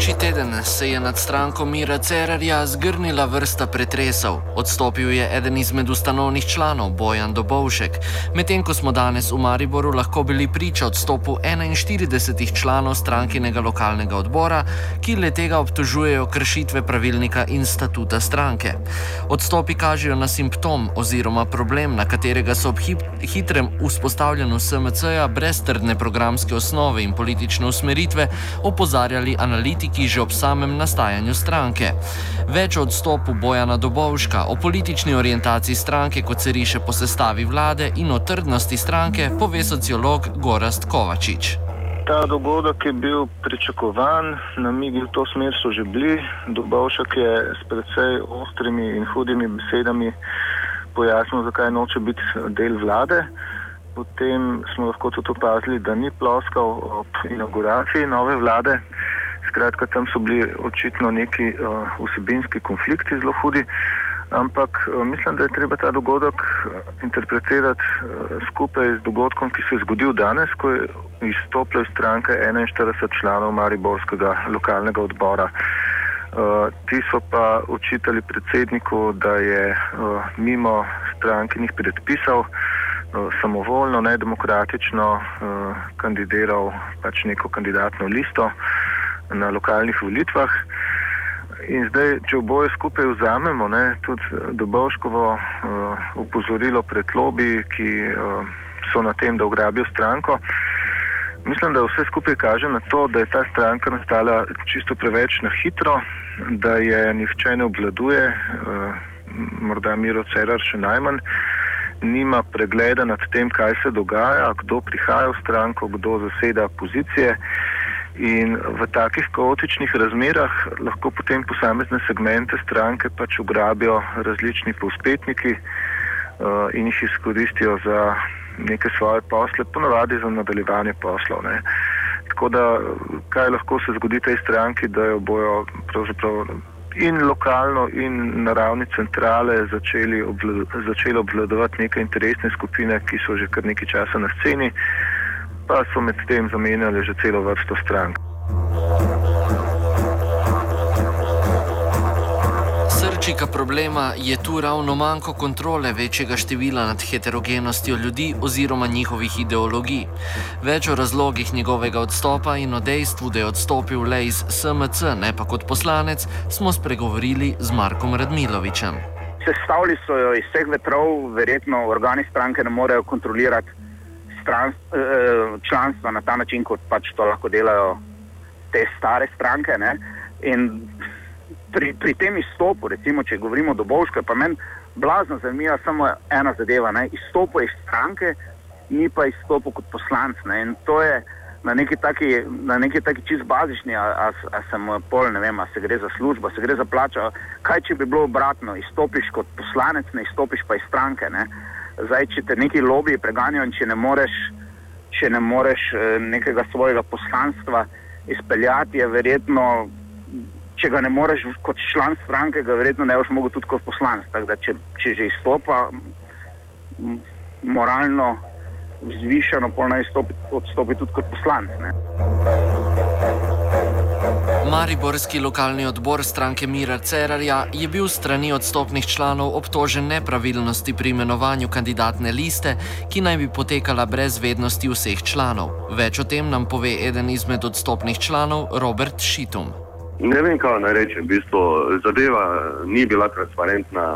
Pričujoči teden se je nad stranko Mira Cerarja zgrnila vrsta pretresov. Odstopil je eden izmed ustanovnih članov, Bojan Dobovšek. Medtem ko smo danes v Mariboru lahko bili priča odstopu 41 članov strankinega lokalnega odbora, ki le tega obtožujejo kršitve pravilnika in statuta stranke. Odstopi kažejo na simptom oziroma problem, na katerega so ob hitrem vzpostavljanju SMC-ja brez trdne programske osnove in politične usmeritve opozarjali analitiki že ob samem nastajanju stranke. Več o odstopu Bojana Dobovška, o politični orientaciji stranke, kot se riše po sestavi vlade in o trdnosti stranke, pove sociolog Gorast Kovačič. Ta dogodek je bil pričakovan, namigi v to smer so že bili. Dobovšek je s precej ostrimi in hudimi besedami pojasnil, zakaj noče biti del vlade. Potem smo lahko tudi opazili, da ni ploskal ob inauguraciji nove vlade. Skratka, tam so bili očitno neki uh, vsebinski konflikti zelo hudi, ampak uh, mislim, da je treba ta dogodek interpretirati uh, skupaj z dogodkom, ki se je zgodil danes, ko je izstopila iz stranke 41 članov Mariborskega lokalnega odbora. Uh, ti so pa očitali predsedniku, da je uh, mimo strankinih predpisov uh, samovoljno, nedemokratično uh, kandidiral pač neko kandidatno listo. Uh, na lokalnih volitvah. In zdaj, če oboje skupaj vzamemo, ne, tudi Dobovškovo uh, upozorilo pred lobby, ki uh, so na tem, da ugrabijo stranko, mislim, da vse skupaj kaže na to, da je ta stranka nastala čisto preveč na hitro, da je nihče ne obvladuje, uh, morda Miro Cerar še najmanj, nima pregleda nad tem, kaj se dogaja, kdo prihaja v stranko, kdo zaseda pozicije. In v takih kaotičnih razmerah lahko potem posamezne segmente stranke pač ugrabijo različni povspetniki uh, in jih izkoristijo za neke svoje posle, ponovadi za nadaljevanje poslov. Ne. Tako da, kaj lahko se zgodi tej stranki, da jo bojo pravzaprav in lokalno in na ravni centrale začeli, obvlad, začeli obvladovati neke interesne skupine, ki so že kar nekaj časa na sceni pa so med tem zamenjali že celo vrsto strank. Srčika problema je tu ravno manjko kontrole večjega števila nad heterogenostjo ljudi oziroma njihovih ideologij. Več o razlogih njegovega odstopa in o dejstvu, da je odstopil le iz SMC, ne pa kot poslanec, smo spregovorili z Markom Radmilovičem. Sestavili so jo iz vseh vetrov, verjetno organi stranke ne morejo kontrolirati stran, eh, članstva na ta način, kot pač to lahko delajo te stare stranke. Ne? In pri, pri tem izstopu, recimo, če govorimo o Dobovški, pa meni blazno zanima samo ena zadeva. Ne? Izstopu iz stranke, ni pa izstopu kot poslanc. Ne? In to je na neki taki, na neki taki čist bazični, a, a, a sem pol, ne vem, a se gre za službo, se gre za plačo. Kaj če bi bilo obratno, izstopiš kot poslanec, ne izstopiš pa iz stranke. Ne? Zdaj, če te neki lobiji preganjajo in če ne moreš, če ne moreš eh, nekega svojega poslanstva izpeljati, je verjetno, če ga ne moreš kot član stranke, ga verjetno ne boš mogel tudi kot poslanec. Tako da, če, če že izstopa moralno zvišeno, polno izstopi, odstopi tudi kot poslanec. Ne. Mariborski lokalni odbor stranke Mira Cerarja je bil strani odstopnih članov obtožen nepravilnosti pri imenovanju kandidatne liste, ki naj bi potekala brez vednosti vseh članov. Več o tem nam pove eden izmed odstopnih članov, Robert Šitum. Ne vem, kaj naj rečem. V bistvu, zadeva ni bila transparentna.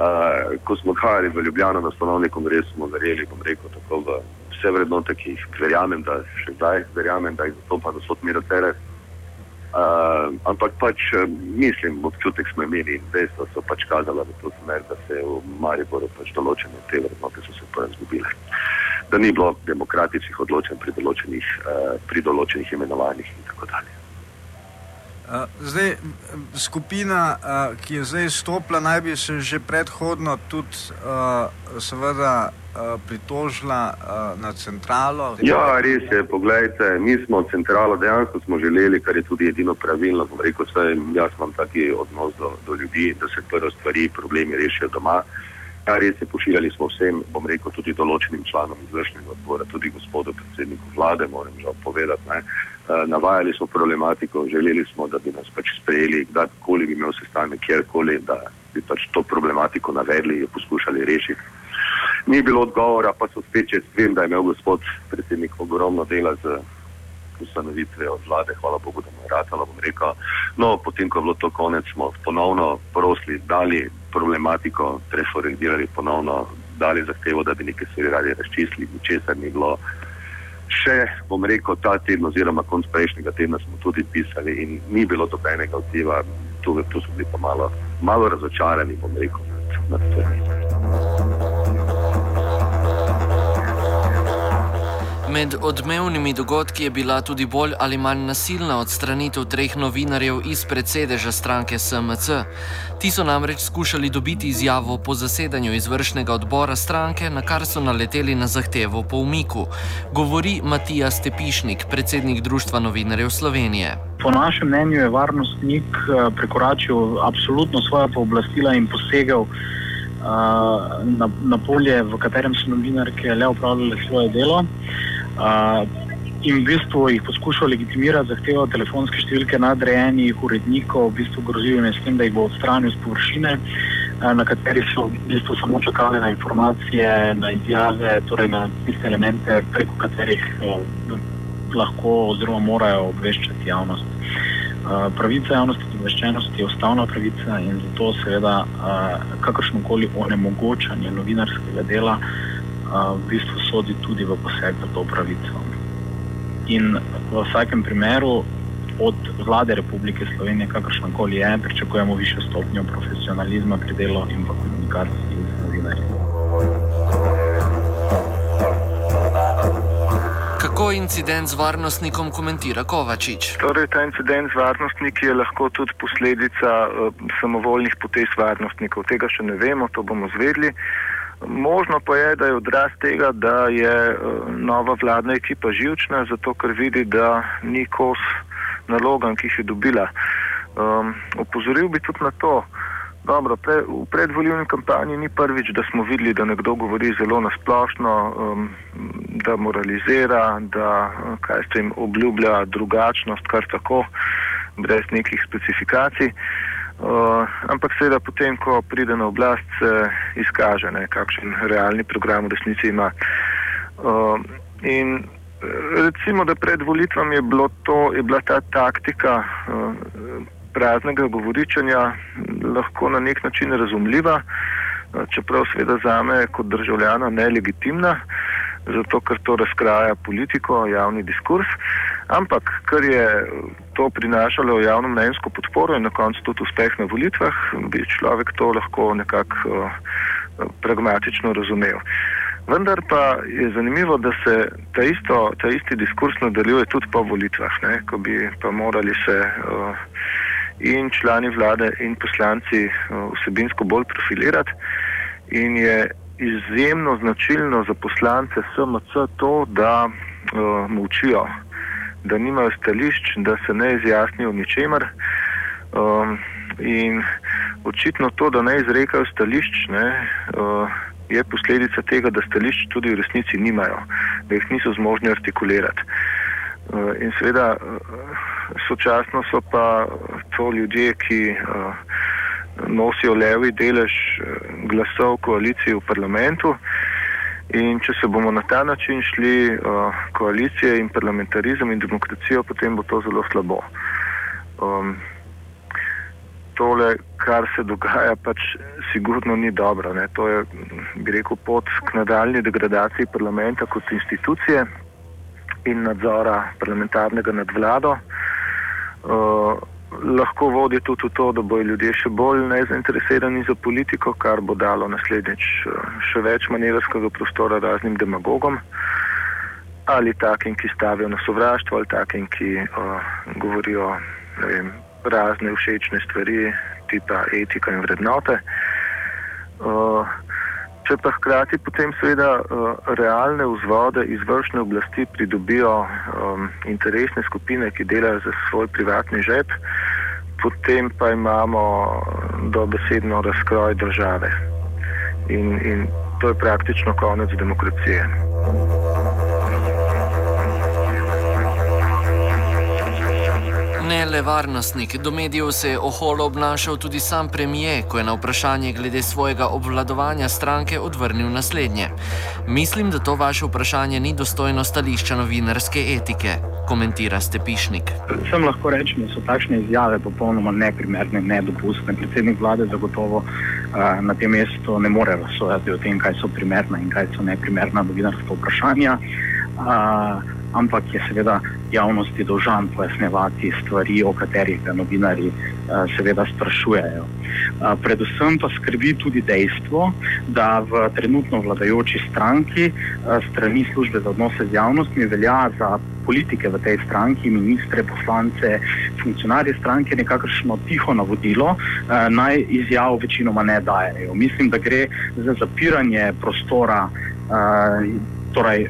Uh, ko smo odhajali v Ljubljano na stanovni kongres, smo verjeli, bom rekel, tako v vse vrednote, ki jih verjamem, da še zdaj verjamem, da jih zastopa gospod Miro Ceres. Uh, ampak pač mislim, občutek smo imeli in dejstva so pač kazala v to smer, da se v Mariboru pač določene te vrednote so se pač izgubile. Da ni bilo demokratičnih odločen pri določenih, uh, pri določenih imenovanjih in tako dalje. Zdaj, skupina, ki je zdaj stopila, naj bi se že predhodno tudi seveda pritožila na centralo. Ja, res je. Poglejte, mi smo centralo dejansko smo želeli, kar je tudi edino pravilno. Rekel sem, jaz imam taki odnos do, do ljudi, da se prvo stvari, problemi rešijo doma. Ja, res je, pošiljali smo vsem, bom rekel, tudi določenim članom izvršnega odbora, tudi gospodu predsedniku vlade, moram žal povedati. Ne. Navajali smo problematiko, želeli smo, da bi nas pač sprejeli, kdajkoli bi imel sestanek, kjerkoli, da bi pač to problematiko navedli in jo poskušali rešiti. Ni bilo odgovora, pa so spet čez vem, da je imel gospod predsednik ogromno dela z ustanovitvijo vlade, hvala Bogu, da mu je ratalo, bom rekel. No, potem, ko je bilo to konec, smo ponovno prosili, dali problematiko, preforendirali ponovno, dali zahtevo, da bi nekaj stvari radi razčistili, ničesar ni bilo. Še, bom rekel, ta teden oziroma konc prejšnjega tedna smo tudi pisali in ni bilo dobenega odziva, tu, tu smo bili pa malo, malo razočarani, bom rekel, nad, nad tem. Med odmevnimi dogodki je bila tudi bolj ali manj nasilna odstranitev treh novinarjev iz predsedeža stranke SMC. Ti so namreč skušali dobiti izjavo po zasedanju izvršnega odbora stranke, na kar so naleteli na zahtevo po umiku. Govori Matija Stepišnik, predsednik Društva novinarjev Slovenije. Po našem mnenju je varnostnik prekoračil absolutno svoje pooblastila in posegel na, na polje, v katerem so novinarke le upravljale svoje delo. In v bistvu jih poskušal legitimirati, zahteval telefonske številke nadrejenih urednikov, v bistvu grozil jim je s tem, da jih bo odstranil z površine, na kateri so v bistvu samo čakali na informacije, na izjave, torej na tiste elemente, preko katerih lahko oziroma morajo obveščati javnost. Pravica javnosti do obveščenosti je ustavna pravica in zato seveda kakršnokoli onemogočanje novinarskega dela v bistvu sodi tudi v poseg v to pravico. In v vsakem primeru od vlade Republike Slovenije, kakršna koli je, pričakujemo višjo stopnjo profesionalizma pri delu in pa komunikaciji z novinarji. Kako incident z varnostnikom komentira Kovačič? Torej, ta incident z varnostniki je lahko tudi posledica uh, samovoljnih potez varnostnikov. Tega še ne vemo, to bomo zvedli. Možno pa je, da je odraz tega, da je nova vladna ekipa živčna, zato ker vidi, da ni kos nalogam, ki jih je dobila. Um, opozoril bi tudi na to, dobro, pre, v predvoljivni kampanji ni prvič, da smo videli, da nekdo govori zelo nasplošno, um, da moralizira, da kaj s tem obljublja drugačnost, kar tako, brez nekih specifikacij. Uh, ampak seveda potem, ko pride na oblast, se izkaže, ne, kakšen realni program v resnici ima. Uh, in recimo, da pred volitvami je, to, je bila ta taktika uh, praznega govoričanja lahko na nek način razumljiva, uh, čeprav seveda zame kot državljana nelegitimna, zato ker to razkraja politiko, javni diskurs. Ampak, ker je to prinašalo javno mnenjsko podporo in na koncu tudi uspeh na volitvah, bi človek to lahko nekako uh, pragmatično razumel. Vendar pa je zanimivo, da se ta, isto, ta isti diskurs nadaljuje tudi po volitvah, ne, ko bi pa morali se uh, in člani vlade in poslanci uh, vsebinsko bolj profilirati. In je izjemno značilno za poslance SMC to, da uh, molčijo da nimajo stališč, da se ne izjasnijo ničemer. Um, in očitno to, da ne izrekajo stališč, ne, uh, je posledica tega, da stališč tudi v resnici nimajo, da jih niso zmožni artikulirati. Uh, in seveda uh, sočasno so pa to ljudje, ki uh, nosijo levi delež glasov koaliciji v parlamentu. In če se bomo na ta način šli uh, koalicije in parlamentarizem in demokracijo, potem bo to zelo slabo. Um, tole, kar se dogaja, pač sigurno ni dobro. Ne. To je, bi rekel, pot k nadaljni degradaciji parlamenta kot institucije in nadzora parlamentarnega nad vlado. Uh, lahko vodi tudi v to, da bojo ljudje še bolj nezainteresirani za politiko, kar bo dalo naslednjič uh, še več manevrskega prostora raznim demagogom ali takim, ki stavijo na sovraštvo ali takim, ki uh, govorijo vem, razne všečne stvari, tipa etika in vrednote. Uh, če pa hkrati potem seveda uh, realne vzvode izvršne oblasti pridobijo um, interesne skupine, ki delajo za svoj privatni žep, potem pa imamo dobesedno razkroj države. In, in to je praktično konec demokracije. Ne le varnostnik, do medijev se je oholo obnašal tudi sam premije, ko je na vprašanje glede svojega obvladovanja stranke odvrnil naslednje. Mislim, da to vaše vprašanje ni dostojno stališča novinarske etike, komentira Stepišnik. Sem lahko rečem, da so takšne izjave popolnoma neprimerne in nedopustne. Predsednik vlade zagotovo uh, na tem mestu ne more razsojati o tem, kaj so primerna in kaj so neprimerna novinarska vprašanja. Uh, ampak je seveda javnosti dolžan pojasnevati stvari, o katerih ga novinari uh, seveda sprašujejo. Uh, predvsem pa skrbi tudi dejstvo, da v trenutno vladajoči stranki uh, strani službe za odnose z javnostmi velja za politike v tej stranki, ministre, poslance, funkcionarje stranke nekakršno tiho navodilo, uh, naj izjav večinoma ne dajejo. Mislim, da gre za zapiranje prostora. Torej,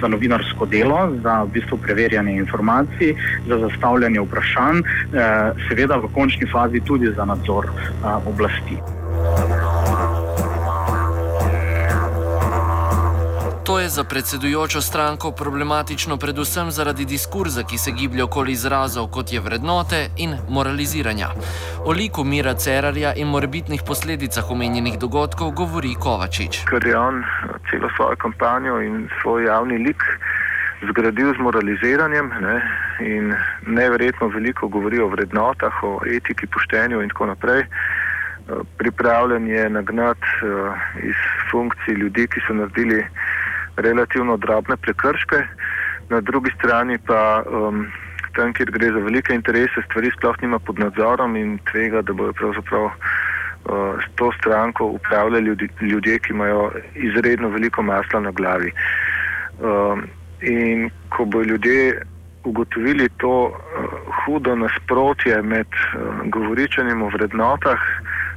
za novinarsko delo, za v bistvu preverjanje informacij, za zastavljanje vprašanj, eh, seveda v končni fazi tudi za nadzor eh, oblasti. Je za predsedujočo stranko problematično predvsem zaradi diskurza, ki se giblje okoli izrazov kot je vrednote in moraliziranja. O liku Mira Cerarja in morebitnih posledicah omenjenih dogodkov govori Kovačič. Ker je on celo svojo kampanjo in svoj javni lik zgradil z moraliziranjem ne, in neverjetno veliko govori o vrednotah, o etiki, poštenju in tako naprej. Pripravljen je nagnati uh, iz funkcij ljudi, ki so naredili relativno drobne prekrške, na drugi strani pa um, tam, kjer gre za velike interese, stvari sploh nima pod nadzorom in tvega, da bojo pravzaprav uh, s to stranko upravljali ljudi, ljudje, ki imajo izredno veliko masla na glavi. Um, in ko bo ljudje ugotovili to uh, hudo nasprotje med uh, govoričenjem o vrednotah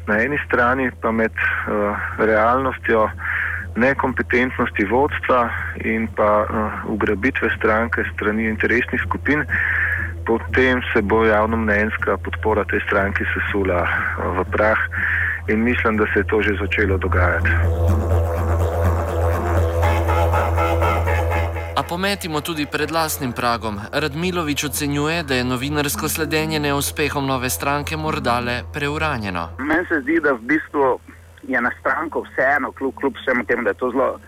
na eni strani, pa med uh, realnostjo, nekompetentnosti vodstva in pa uh, ugrabitve stranke strani interesnih skupin, potem se bo javno mnenjska podpora tej stranki sesula uh, v prah in mislim, da se je to že začelo dogajati. A pometimo tudi pred lastnim pragom. Radmilovič ocenjuje, da je novinarsko sledenje neuspehom nove stranke morda le preuranjeno. Meni se zdi, da v bistvu je na stranko vseeno, kljub, kljub vsemu temu, da je to zelo,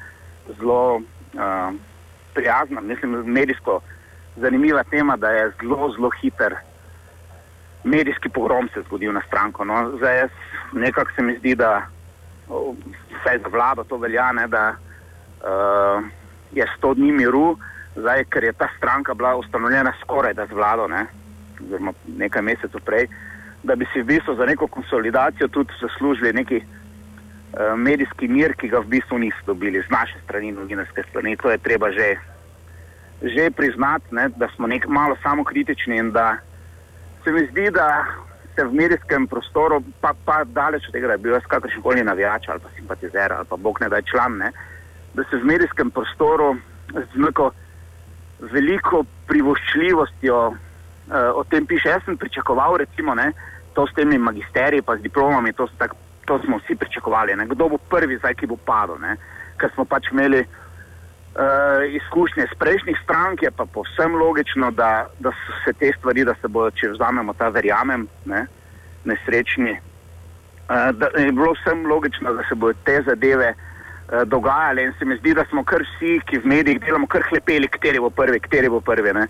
zelo uh, prijazna, mislim, medijsko zanimiva tema, da je zelo, zelo hiter medijski pogrom se zgodil na stranko. No. Zdaj, jaz nekako se mi zdi, da vse za vlado to velja, ne, da uh, je sto dni miru, zdaj, ker je ta stranka bila ustanovljena skoraj da z vlado, ne, oziroma nekaj mesecev prej, da bi si v bistvu za neko konsolidacijo tudi zaslužili neki uh, medijski mir, ki ga v bistvu niso dobili z naše strani, novinarske strani. To je treba že, že priznati, ne, da smo nek malo samokritični in da se mi zdi, da se v medijskem prostoru, pa, pa daleč od tega, da bi bil jaz kakršen koli navijač ali pa simpatizer ali pa bog ne da je član, ne, da se v medijskem prostoru z neko veliko privoščljivostjo uh, o tem piše. Jaz sem pričakoval, recimo, ne, to s temi magisteriji, pa z diplomami, to, tak, to smo vsi pričakovali. Ne. Kdo bo prvi, zdaj, ki bo padel? Ne. Ker smo pač imeli uh, izkušnje iz prejšnjih strank, je pa povsem logično, da, da so se te stvari, da se bodo, če vzamemo ta verjamem, ne, nesrečni. Uh, da je bilo vsem logično, da se bodo te zadeve uh, dogajale in se mi zdi, da smo kar vsi, ki v medijih delamo, kar hlepeli, kateri bo prvi, kateri bo prvi, ne,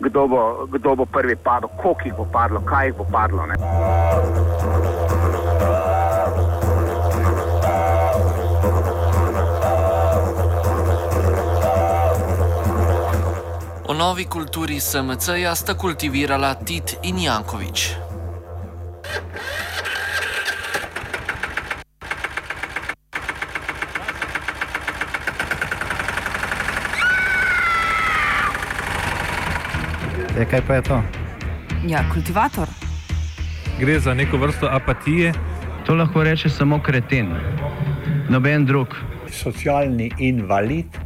kdo, bo, kdo bo prvi padel, koliko jih bo padlo, kaj jih bo padlo. Ne. Novi kulturi SMC-ja sta kultivirala Tit in Jankovič. E, kaj pa je to? Ja, kultivator. Gre za neko vrsto apatije. To lahko reče samo kreten, noben drug. Socialni invalid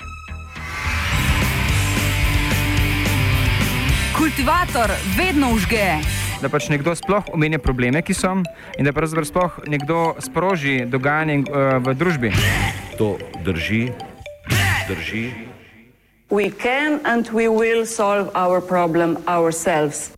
Kultivator vedno užge. Da pač nekdo sploh omenja probleme, ki so, in da pravzaprav sploh nekdo sproži dogajanje uh, v družbi. To drži, drži. We can and we will solve our problem ourselves.